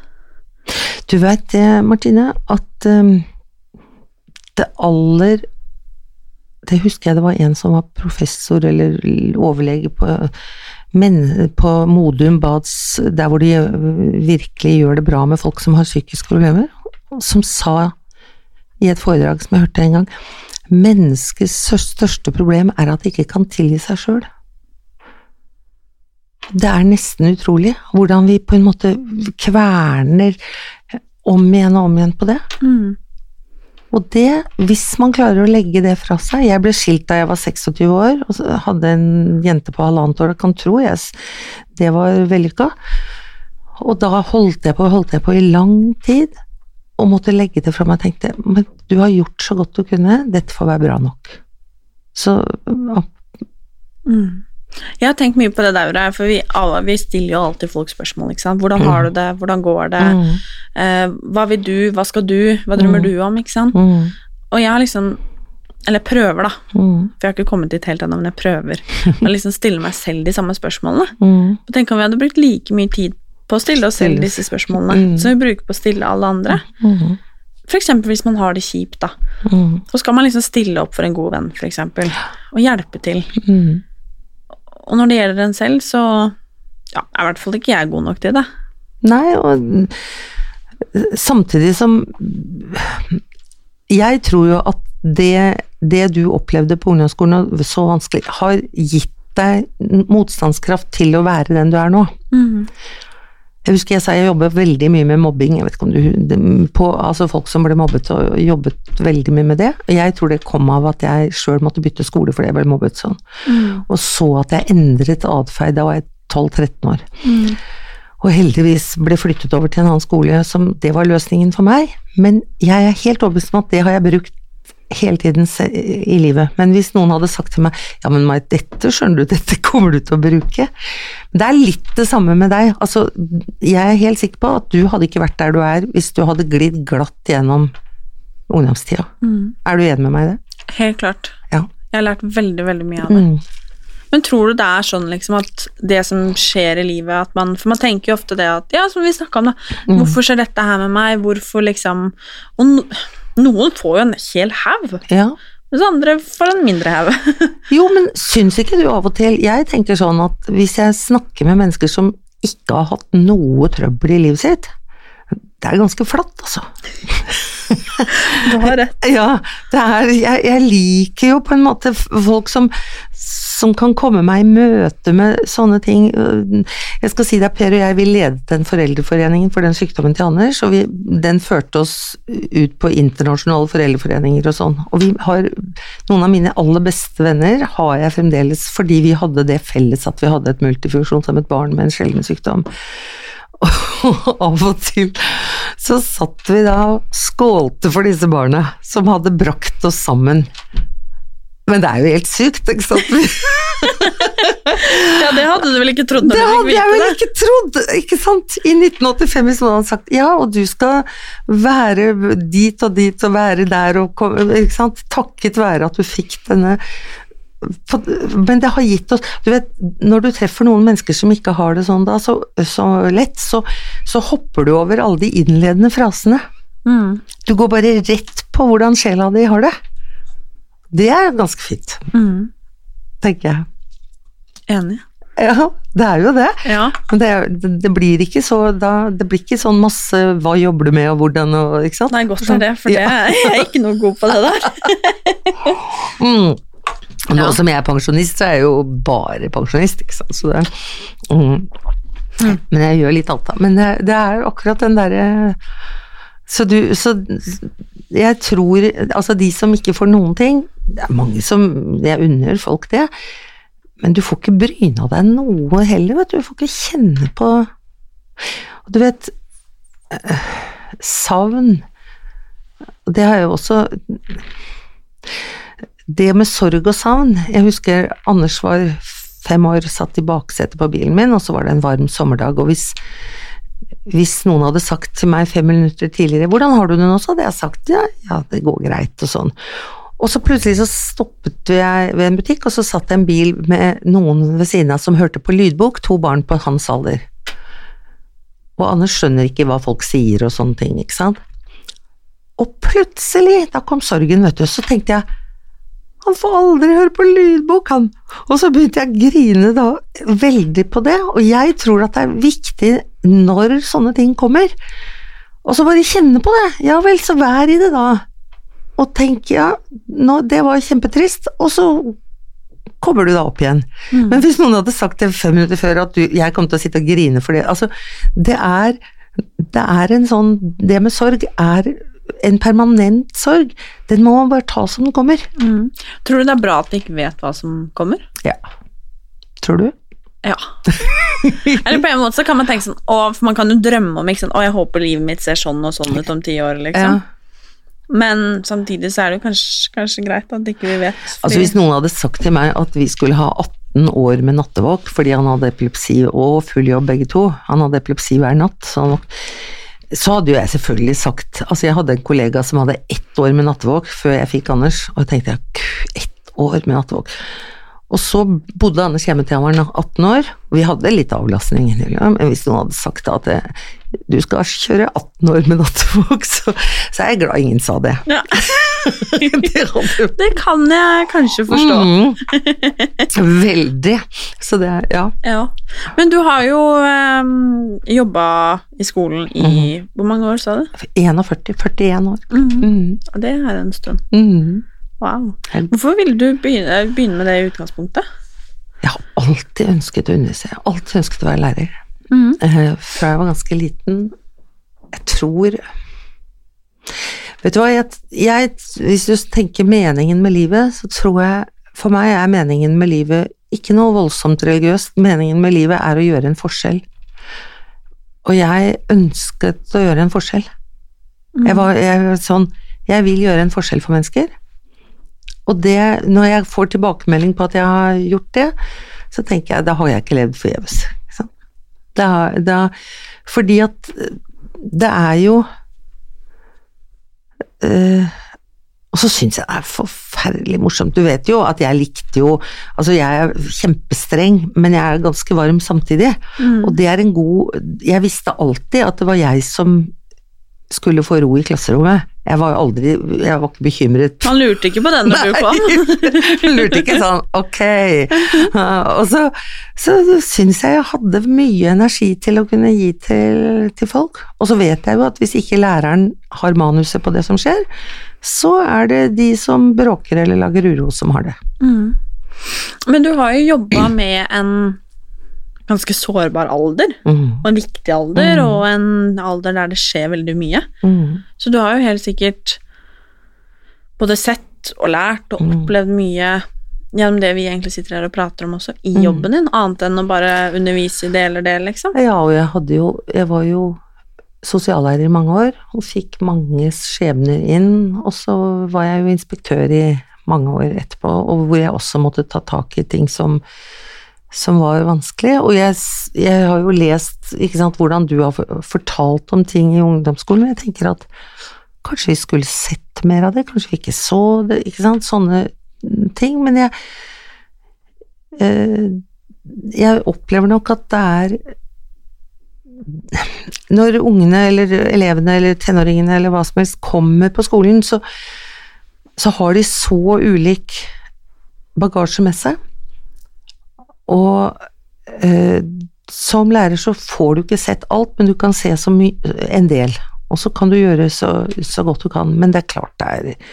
Du vet det, Martine, at um, det aller Det husker jeg det var en som var professor eller overlege på, men, på Modum Bads, der hvor de uh, virkelig gjør det bra med folk som har psykiske problemer, som sa i et foredrag som jeg hørte en gang Menneskets største problem er at de ikke kan tilgi seg sjøl. Det er nesten utrolig hvordan vi på en måte kverner om igjen og om igjen på det. Og det, hvis man klarer å legge det fra seg Jeg ble skilt da jeg var 26 år, og hadde en jente på halvannet år, kan tro jeg, det var vellykka. Og da holdt jeg på, holdt jeg på i lang tid, og måtte legge det fra meg og tenkte men du har gjort så godt du kunne, dette får være bra nok. Så ja, Mm. Jeg har tenkt mye på det der, for vi, alle, vi stiller jo alltid folk spørsmål. ikke sant? Hvordan har du det? Hvordan går det? Mm. Eh, hva vil du? Hva skal du? Hva drømmer du om? ikke sant? Mm. Og jeg har liksom Eller prøver, da. Mm. For jeg har ikke kommet dit helt ennå, men jeg prøver å liksom stille meg selv de samme spørsmålene. [LAUGHS] Mm. Tenk om vi hadde brukt like mye tid på å stille oss selv disse spørsmålene Mm. som vi bruker på å stille alle andre. Mm. Eksempel hvis man har det kjipt, da. Mm. Så skal man liksom stille opp for en god venn, eksempel. Og hjelpe til. Mm. Og når det gjelder en selv, så ja, er i hvert fall ikke jeg god nok til det. Nei, og samtidig som Jeg tror jo at det, det du opplevde på ungdomsskolen, og så vanskelig, har gitt deg motstandskraft til å være den du er nå. Jeg husker jeg sa jeg jobber veldig mye med mobbing, jeg vet ikke om du, på, altså folk som ble mobbet og jobbet veldig mye med det. Jeg tror det kom av at jeg sjøl måtte bytte skole fordi jeg ble mobbet sånn. Og så at jeg endret atferd, da var jeg 12-13 år. Og heldigvis ble flyttet over til en annen skole som det var løsningen for meg. Men jeg er helt overbevist om at det har jeg brukt hele tiden i livet. Men hvis noen hadde sagt til meg ja, men Mai, dette skjønner du, [LAUGHS] dette kommer du til å bruke. Det er litt det samme med deg. Altså, jeg er helt sikker på at du hadde ikke vært der du er hvis du hadde glidd glatt gjennom ungdomstida. Er du enig med meg i det? Helt klart. Ja. Jeg har lært veldig, veldig mye av det. Mm. Men tror du det er sånn liksom at det som skjer i livet at man, For man tenker jo ofte det at Ja, som vi snakka om, da. Mm. Hvorfor skjer dette her med meg? Hvorfor liksom Og noen får jo en hel haug, Ja. mens andre får en mindre haug. [LAUGHS] Jo, men syns ikke du av og til Jeg tenker sånn at hvis jeg snakker med mennesker som ikke har hatt noe trøbbel i livet sitt, det er ganske flatt, altså. [LAUGHS] Du har rett. [LAUGHS] Ja, det er Jeg, jeg liker jo på en måte folk som som kan komme meg i møte med sånne ting. Jeg skal si deg, Per og jeg, vi ledet den foreldreforeningen for den sykdommen til Anders, og vi, den førte oss ut på internasjonale foreldreforeninger og sånn. Og vi har Noen av mine aller beste venner har jeg fremdeles fordi vi hadde det felles at vi hadde et multifunksjonshemmet barn med en sjelden sykdom. Og [LAUGHS] av og til så satt vi da og skålte for disse barna som hadde brakt oss sammen. Men det er jo helt sykt, ikke sant? [LAUGHS] Ja, det hadde du vel ikke trodd Det hadde jeg vel det? ikke trodd, ikke sant? I 1985 hvis noen hadde sagt ja, og du skal være dit og dit og være der og komme, ikke sant? Takket være at du fikk denne men det har gitt oss Du vet, når du treffer noen mennesker som ikke har det sånn da, så, så lett, så, så hopper du over alle de innledende frasene. Mm. Du går bare rett på hvordan sjela di har det. Det er ganske fint, Mm. tenker jeg. Enig. Ja, det er jo det. Ja. Men det, det, det blir ikke så da, Det blir ikke sånn masse 'hva jobber du med', og hvordan og ikke sant? Nei, godt er det, for det, Ja. jeg er ikke noe god på det der. [LAUGHS] Mm. Nå Ja. som jeg er pensjonist, så er jeg jo bare pensjonist, ikke sant. Så det, mm. Men jeg gjør litt alt, da. Men det, det er akkurat den derre så du Så jeg tror Altså, de som ikke får noen ting Det er mange som Jeg unner folk det. Men du får ikke bryna deg noe heller, vet du. Du får ikke kjenne på Og du vet eh, Savn Det har jeg jo også det med sorg og savn Jeg husker Anders var fem år, satt i baksetet på bilen min, og så var det en varm sommerdag, og hvis, hvis noen hadde sagt til meg fem minutter tidligere 'Hvordan har du det nå?' så hadde jeg sagt ja, ja, det går greit, og sånn. Og så plutselig så stoppet jeg ved en butikk, og så satt det en bil med noen ved siden av som hørte på lydbok, to barn på hans alder. Og Anders skjønner ikke hva folk sier og sånne ting, ikke sant. Og plutselig, da kom sorgen, vet du, så tenkte jeg han får aldri høre på lydbok, han. Og så begynte jeg å grine da veldig på det, og jeg tror at det er viktig når sånne ting kommer. Og så bare kjenne på det. Ja vel, så vær i det da. Og tenk ja, nå, det var kjempetrist, og så kommer du da opp igjen. Men hvis noen hadde sagt det fem minutter før at du, jeg kom til å sitte og grine for det Altså, det er, det er en sånn Det med sorg er en permanent sorg. Den må man bare ta som den kommer. Mm. Tror du det er bra at vi ikke vet hva som kommer? Ja. Tror du? Ja. Eller på en måte så kan man tenke sånn å, for Man kan jo drømme om ikke sant? Å, jeg håper livet mitt ser sånn og sånn ut om ti år, liksom. Men samtidig så er det jo kanskje, kanskje greit at ikke vi vet. Altså Hvis noen hadde sagt til meg at vi skulle ha 18 18 år med nattevåk fordi han hadde epilepsi og full jobb begge to. Han hadde epilepsi hver natt. Så, han, så hadde jo jeg selvfølgelig sagt Altså, jeg hadde en kollega som hadde ett år med nattevåk før jeg fikk Anders, og jeg tenkte gud, ett år med nattevåk. Og så bodde Anders hjemme til han var 18 år, og vi hadde litt avlastning men hvis noen hadde sagt at du skal kjøre 18 år med nattevåk, [LAUGHS] så, så er jeg glad ingen sa det. Ja. [LAUGHS] det kan jeg kanskje forstå. Mm. [LAUGHS] Veldig. Så det Ja. Ja. Men du har jo um, jobba i skolen i Hvor mange år, sa du? 41. 41 år. Mhm. Mm. Og Det er en stund. Mm. Wow. Hvorfor ville du begynne, begynne med det i utgangspunktet? Jeg har alltid ønsket å undervise. Jeg har alltid ønsket å være lærer. Eh, Fra jeg var ganske liten. Jeg tror Vet du hva, jeg, jeg, hvis du tenker meningen med livet, så tror jeg For meg er meningen med livet ikke noe voldsomt religiøst. Meningen med livet er å gjøre en forskjell. Og jeg ønsket å gjøre en forskjell. Jeg var, jeg var sånn Jeg vil gjøre en forskjell for mennesker. Og det, når jeg får tilbakemelding på at jeg har gjort det, så tenker jeg da har jeg ikke levd forgjeves. fordi at det er jo eh, Og så syns jeg det er forferdelig morsomt. Du vet jo at jeg likte jo Altså, jeg er kjempestreng, men jeg er ganske varm samtidig. Og det er en god Jeg visste alltid at det var jeg som skulle få ro i klasserommet. Jeg var jo aldri Jeg var ikke bekymret Han lurte ikke på den når du kom. [LAUGHS] Han Lurte ikke sånn, ok. [LAUGHS] Og så, så syns jeg jeg hadde mye energi til å kunne gi til, til folk. Og så vet jeg jo at hvis ikke læreren har manuset på det som skjer, så er det de som bråker eller lager uro som har det. Mm. Men du har jo jobba [CLEARS THROAT] med en ganske sårbar alder, Mm. og en viktig alder, og en alder der det skjer veldig mye. Mm. Så du har jo helt sikkert både sett og lært og Mm. opplevd mye gjennom det vi egentlig sitter her og prater om også, i Mm. jobben din, annet enn å bare undervise i det eller det, liksom. Ja, og jeg hadde jo Jeg var jo sosiallærer i mange år, og fikk mange skjebner inn, og så var jeg jo inspektør i mange år etterpå, og hvor jeg også måtte ta tak i ting som som var vanskelig, og jeg, jeg har jo lest sant, hvordan du har fortalt om ting i ungdomsskolen, og jeg tenker at kanskje vi skulle sett mer av det, kanskje vi ikke så det, ikke sant, sånne ting, men jeg eh, jeg opplever nok at det er Når ungene eller elevene eller tenåringene eller hva som helst kommer på skolen, så, så har de så ulik bagasje med seg. Og eh, som lærer så får du ikke sett alt, men du kan se en del. Og så kan du gjøre så, så godt du kan, men det er klart det er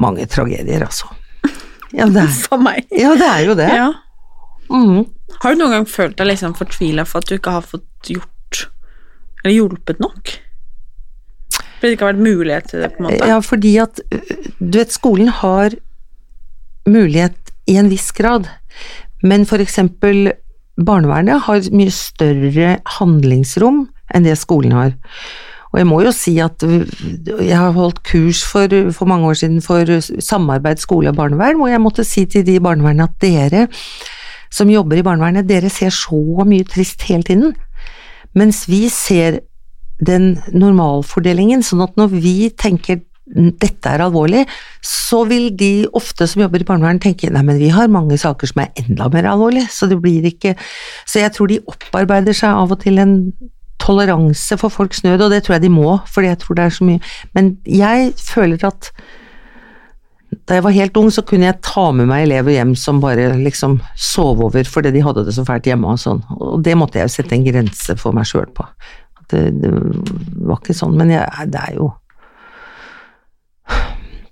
mange tragedier, altså. [LAUGHS] Ja, det er, For meg. [LAUGHS] ja, det er jo det. Ja. Mm. Har du noen gang følt deg liksom fortvila for at du ikke har fått gjort eller hjulpet nok? Fordi det ikke har vært mulighet til det, på en måte? Ja, fordi at du vet, skolen har mulighet i en viss grad, men eksempel barnevernet har mye større handlingsrom enn det skolen har. Og jeg må jo si at jeg har holdt kurs for, for mange år siden for samarbeid skole og barnevern, hvor jeg måtte si til de i barnevernet at dere som jobber i barnevernet, dere ser så mye trist hele tiden. Mens vi ser den normalfordelingen, sånn at når vi tenker dette er alvorlig, så vil de ofte som jobber i barnevern tenke nei, men vi har mange saker som er enda mer alvorlig, så det blir ikke Så jeg tror de opparbeider seg av og til en toleranse for folks nød, og det tror jeg de må, fordi jeg tror det er så mye Men jeg føler at da jeg var helt ung, så kunne jeg ta med meg elever hjem som bare liksom sov over fordi de hadde det så fælt hjemme og sånn, og det måtte jeg jo sette en grense for meg sjøl på. Det, det var ikke sånn, men jeg, det er jo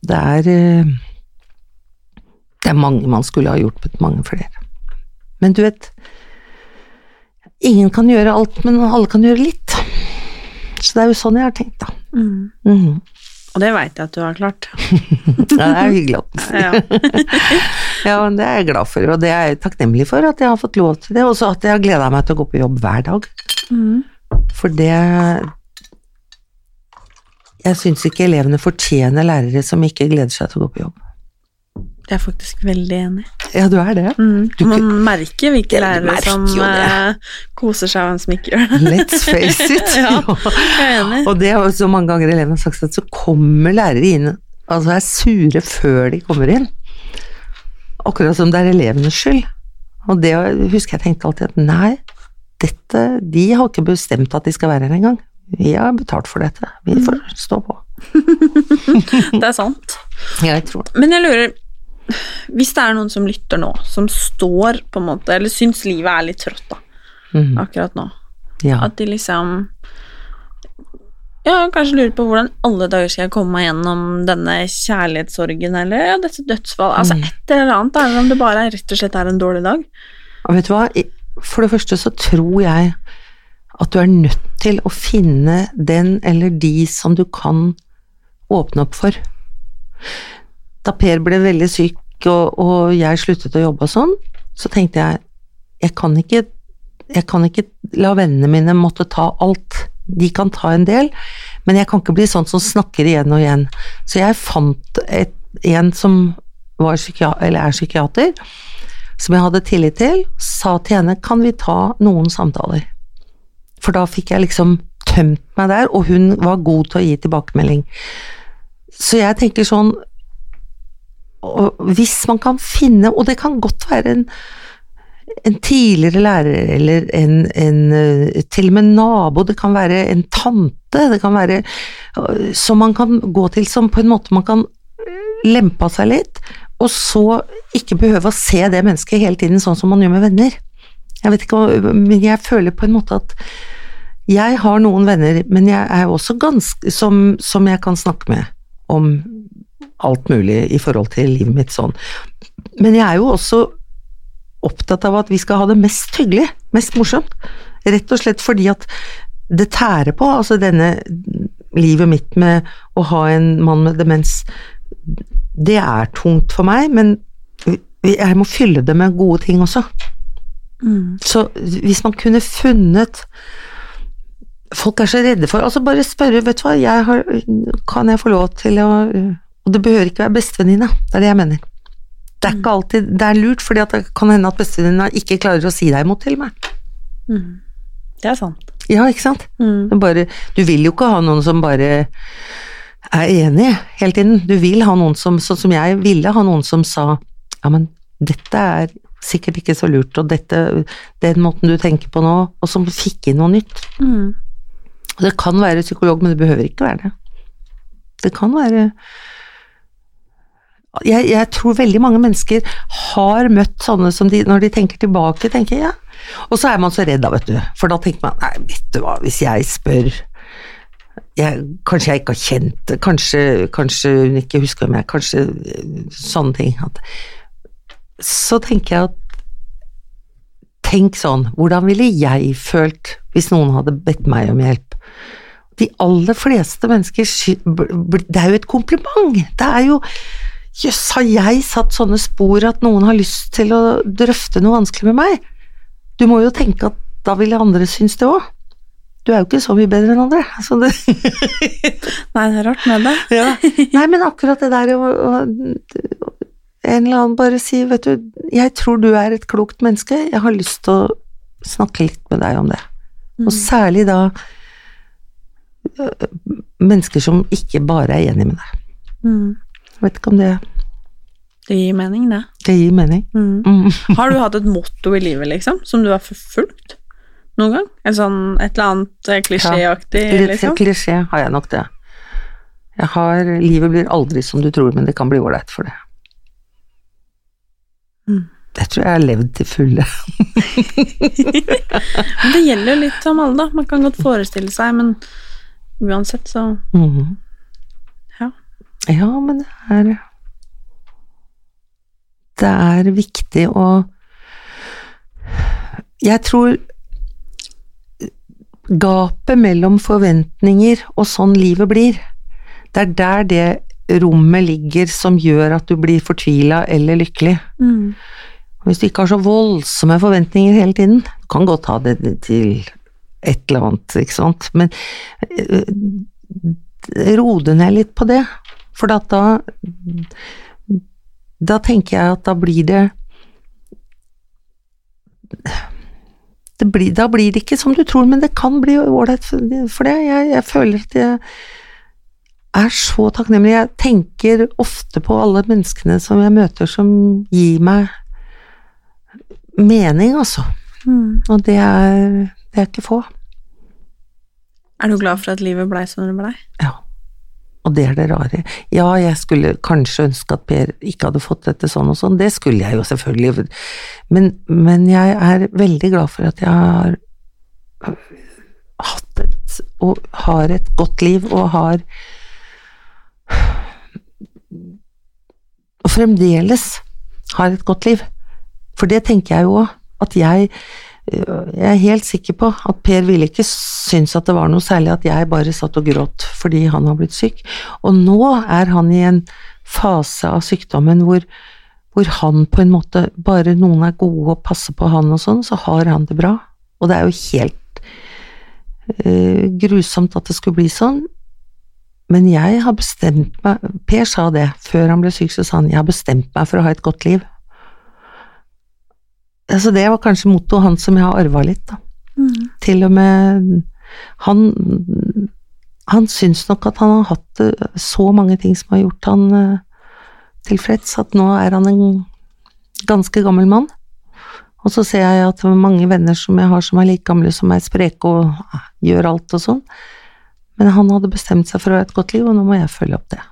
Det er eh, Det er mange man skulle ha hjulpet, mange flere. Men du vet Ingen kan gjøre alt, men alle kan gjøre litt. Så det er jo sånn jeg har tenkt, da. Mm. Mhm. Og det veit jeg at du har klart. [LAUGHS] Ja, det er hyggelig at du sier. Ja. [LAUGHS] Ja, men det er jeg glad for, og det er jeg takknemlig for at jeg har fått lov til det, og så at jeg har gleda meg til å gå på jobb hver dag. Mm. For det Jeg syns ikke elevene fortjener lærere som ikke gleder seg til å gå på jobb. Jeg er faktisk veldig enig. Ja, du er det. Mm. Du Man merker hvilke lærere som eh, koser seg, og hvem som ikke gjør det. Let's face it. [LAUGHS] Ja, jeg er [LAUGHS] enig. Og det har så mange ganger elevene sagt at så kommer lærere inn altså er sure før de kommer inn. Akkurat som det er elevenes skyld. Og det husker jeg tenkte alltid at nei, dette, de har ikke bestemt at de skal være her engang. Vi har betalt for dette. Vi får stå på. [LAUGHS] Det er sant. Jeg tror det. Men jeg lurer Hvis det er noen som lytter nå, som står på en måte Eller syns livet er litt trått da, mm. akkurat nå, Ja. at de liksom Ja, kanskje lurer på hvordan alle dager skal jeg komme meg gjennom denne kjærlighetssorgen, eller ja, dette dødsfallet, Altså et eller annet, eller om det bare er, rett og slett er en dårlig dag. Og vet du hva, for det første så tror jeg at du er nødt til å finne den eller de som du kan åpne opp for. Da Per ble veldig syk og, og jeg sluttet å jobbe og sånn, så tenkte jeg jeg kan ikke jeg kan ikke la vennene mine måtte ta alt. De kan ta en del, men jeg kan ikke bli sånn som snakker igjen og igjen. Så jeg fant et, en som var eller er psykiater, som jeg hadde tillit til, sa til henne kan vi ta noen samtaler. For da fikk jeg liksom tømt meg der, og hun var god til å gi tilbakemelding. Så jeg tenker sånn Hvis man kan finne, og det kan godt være en, en tidligere lærer eller en, en eh, til og med nabo, det kan være en tante, det kan være eh, som man kan gå til som på en måte man kan lempe av seg litt, og så ikke behøve å se det mennesket hele tiden sånn som man gjør med venner. Jeg vet ikke, men jeg føler på en måte at jeg har noen venner, men jeg er også ganske som, som jeg kan snakke med om alt mulig i forhold til livet mitt sånn. Men jeg er jo også opptatt av at vi skal ha det mest hyggelig, mest morsomt. Rett og slett fordi at det tærer på, altså denne livet mitt med å ha en mann med demens, det er tungt for meg, men jeg må fylle det med gode ting også. Så hvis man kunne funnet Folk er så redde for Altså, bare spørre, vet du hva, jeg har, kan jeg få lov til å Og det behøver ikke være bestevenninne, det er det jeg mener. Det er ikke alltid Det er lurt, at det kan hende at bestevenninna ikke klarer å si deg imot til meg. Det er sant. Ja, ikke sant? Mm. Det Bare, du vil jo ikke ha noen som bare er enig hele tiden. Du vil ha noen som, sånn som jeg ville ha noen som sa ja, men dette er sikkert ikke så lurt, og dette, den måten du tenker på nå, og som fikk inn noe nytt. Mm. Det kan være psykolog, men det behøver ikke være det. Det kan være jeg, jeg tror veldig mange mennesker har møtt sånne som de, når de tenker tilbake, tenker jeg. Og så er man så redd da, vet du, for da tenker man nei, vet du hva, hvis jeg spør jeg, Kanskje jeg ikke har kjent det, kanskje, kanskje hun ikke husker meg, kanskje eh, sånne ting. At, så tenker jeg at Tenk sånn, hvordan ville jeg følt hvis noen hadde bedt meg om hjelp? De aller fleste mennesker Det er jo et kompliment! Det er jo Jøss, har jeg satt sånne spor at noen har lyst til å drøfte noe vanskelig med meg? Du må jo tenke at da ville andre synes det òg. Du er jo ikke så mye bedre enn andre. Altså det, [LAUGHS] Nei, det er rart med det. ja. [LAUGHS] Nei, men akkurat det der å å- En eller annen bare si, vet du, jeg tror du er et klokt menneske, jeg har lyst til å snakke litt med deg om det. Og særlig da øh, mennesker som ikke bare er enig med deg. Mm. Vet ikke om det, Det gir mening, det. det gir mening. Mm. Mm. [LAUGHS] Har du hatt et motto i livet, liksom, som du har forfulgt noen gang? Et, sånn, et eller annet eh, klisjéaktig, Litt liksom? klisjé har jeg nok det. Jeg har, livet blir aldri som du tror, men det kan bli ålreit for det. Mm. Jeg tror jeg har levd til fulle. [LAUGHS] Men det gjelder jo litt om alle, da. Man kan godt forestille seg, men uansett, så Mhm. Ja. Ja, men det er Det er viktig å Jeg tror gapet mellom forventninger og sånn livet blir, det er der det rommet ligger som gjør at du blir fortvila eller lykkelig. mm. Hvis du ikke har så voldsomme forventninger hele tiden, du kan godt ha det til et eller annet, ikke sant, men øh, ro det ned litt på det, for da da tenker jeg at da blir det det blir, Da blir det ikke som du tror, men det kan bli ålreit for det. Jeg, jeg føler at jeg er så takknemlig. Jeg tenker ofte på alle menneskene som jeg møter som gir meg mening, altså. Mm. Og det er, det er ikke få. Er du glad for at livet blei som det blei? Ja. Og det er det rare. Ja, jeg skulle kanskje ønske at Per ikke hadde fått dette sånn og sånn, det skulle jeg jo selvfølgelig, men, men jeg er veldig glad for at jeg har hatt et, og har et godt liv, og har Og fremdeles har et godt liv. For det tenker jeg jo òg, at jeg jeg er helt sikker på at Per ville ikke synes at det var noe særlig at jeg bare satt og gråt fordi han har blitt syk. Og nå er han i en fase av sykdommen hvor, hvor han på en måte Bare noen er gode og passer på han og sånn, så har han det bra. Og det er jo helt uh, grusomt at det skulle bli sånn. Men jeg har bestemt meg Per sa det før han ble syk, så sa han jeg har bestemt meg for å ha et godt liv altså det var kanskje mottoet hans som jeg har arva litt, da. Mm. Til og med Han han syns nok at han har hatt eh, så mange ting som har gjort han uh, tilfreds, at nå er han en ganske gammel mann. Og så ser jeg at mange venner som jeg har som er like gamle som meg, spreke og uh, gjør alt og sånn. Men han hadde bestemt seg for å ha et godt liv, og nå må jeg følge opp det.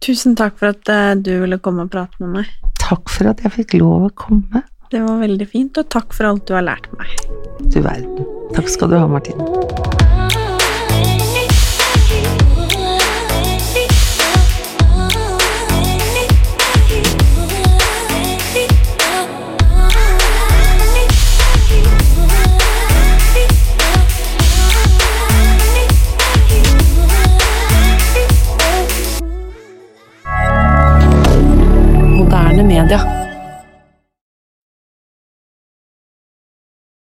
Tusen takk for at uh, du ville komme og prate med meg. Takk for at jeg fikk lov å komme. Det var veldig fint, og takk for alt du har lært meg. Du verden. Takk skal du ha, Martine. moderne media.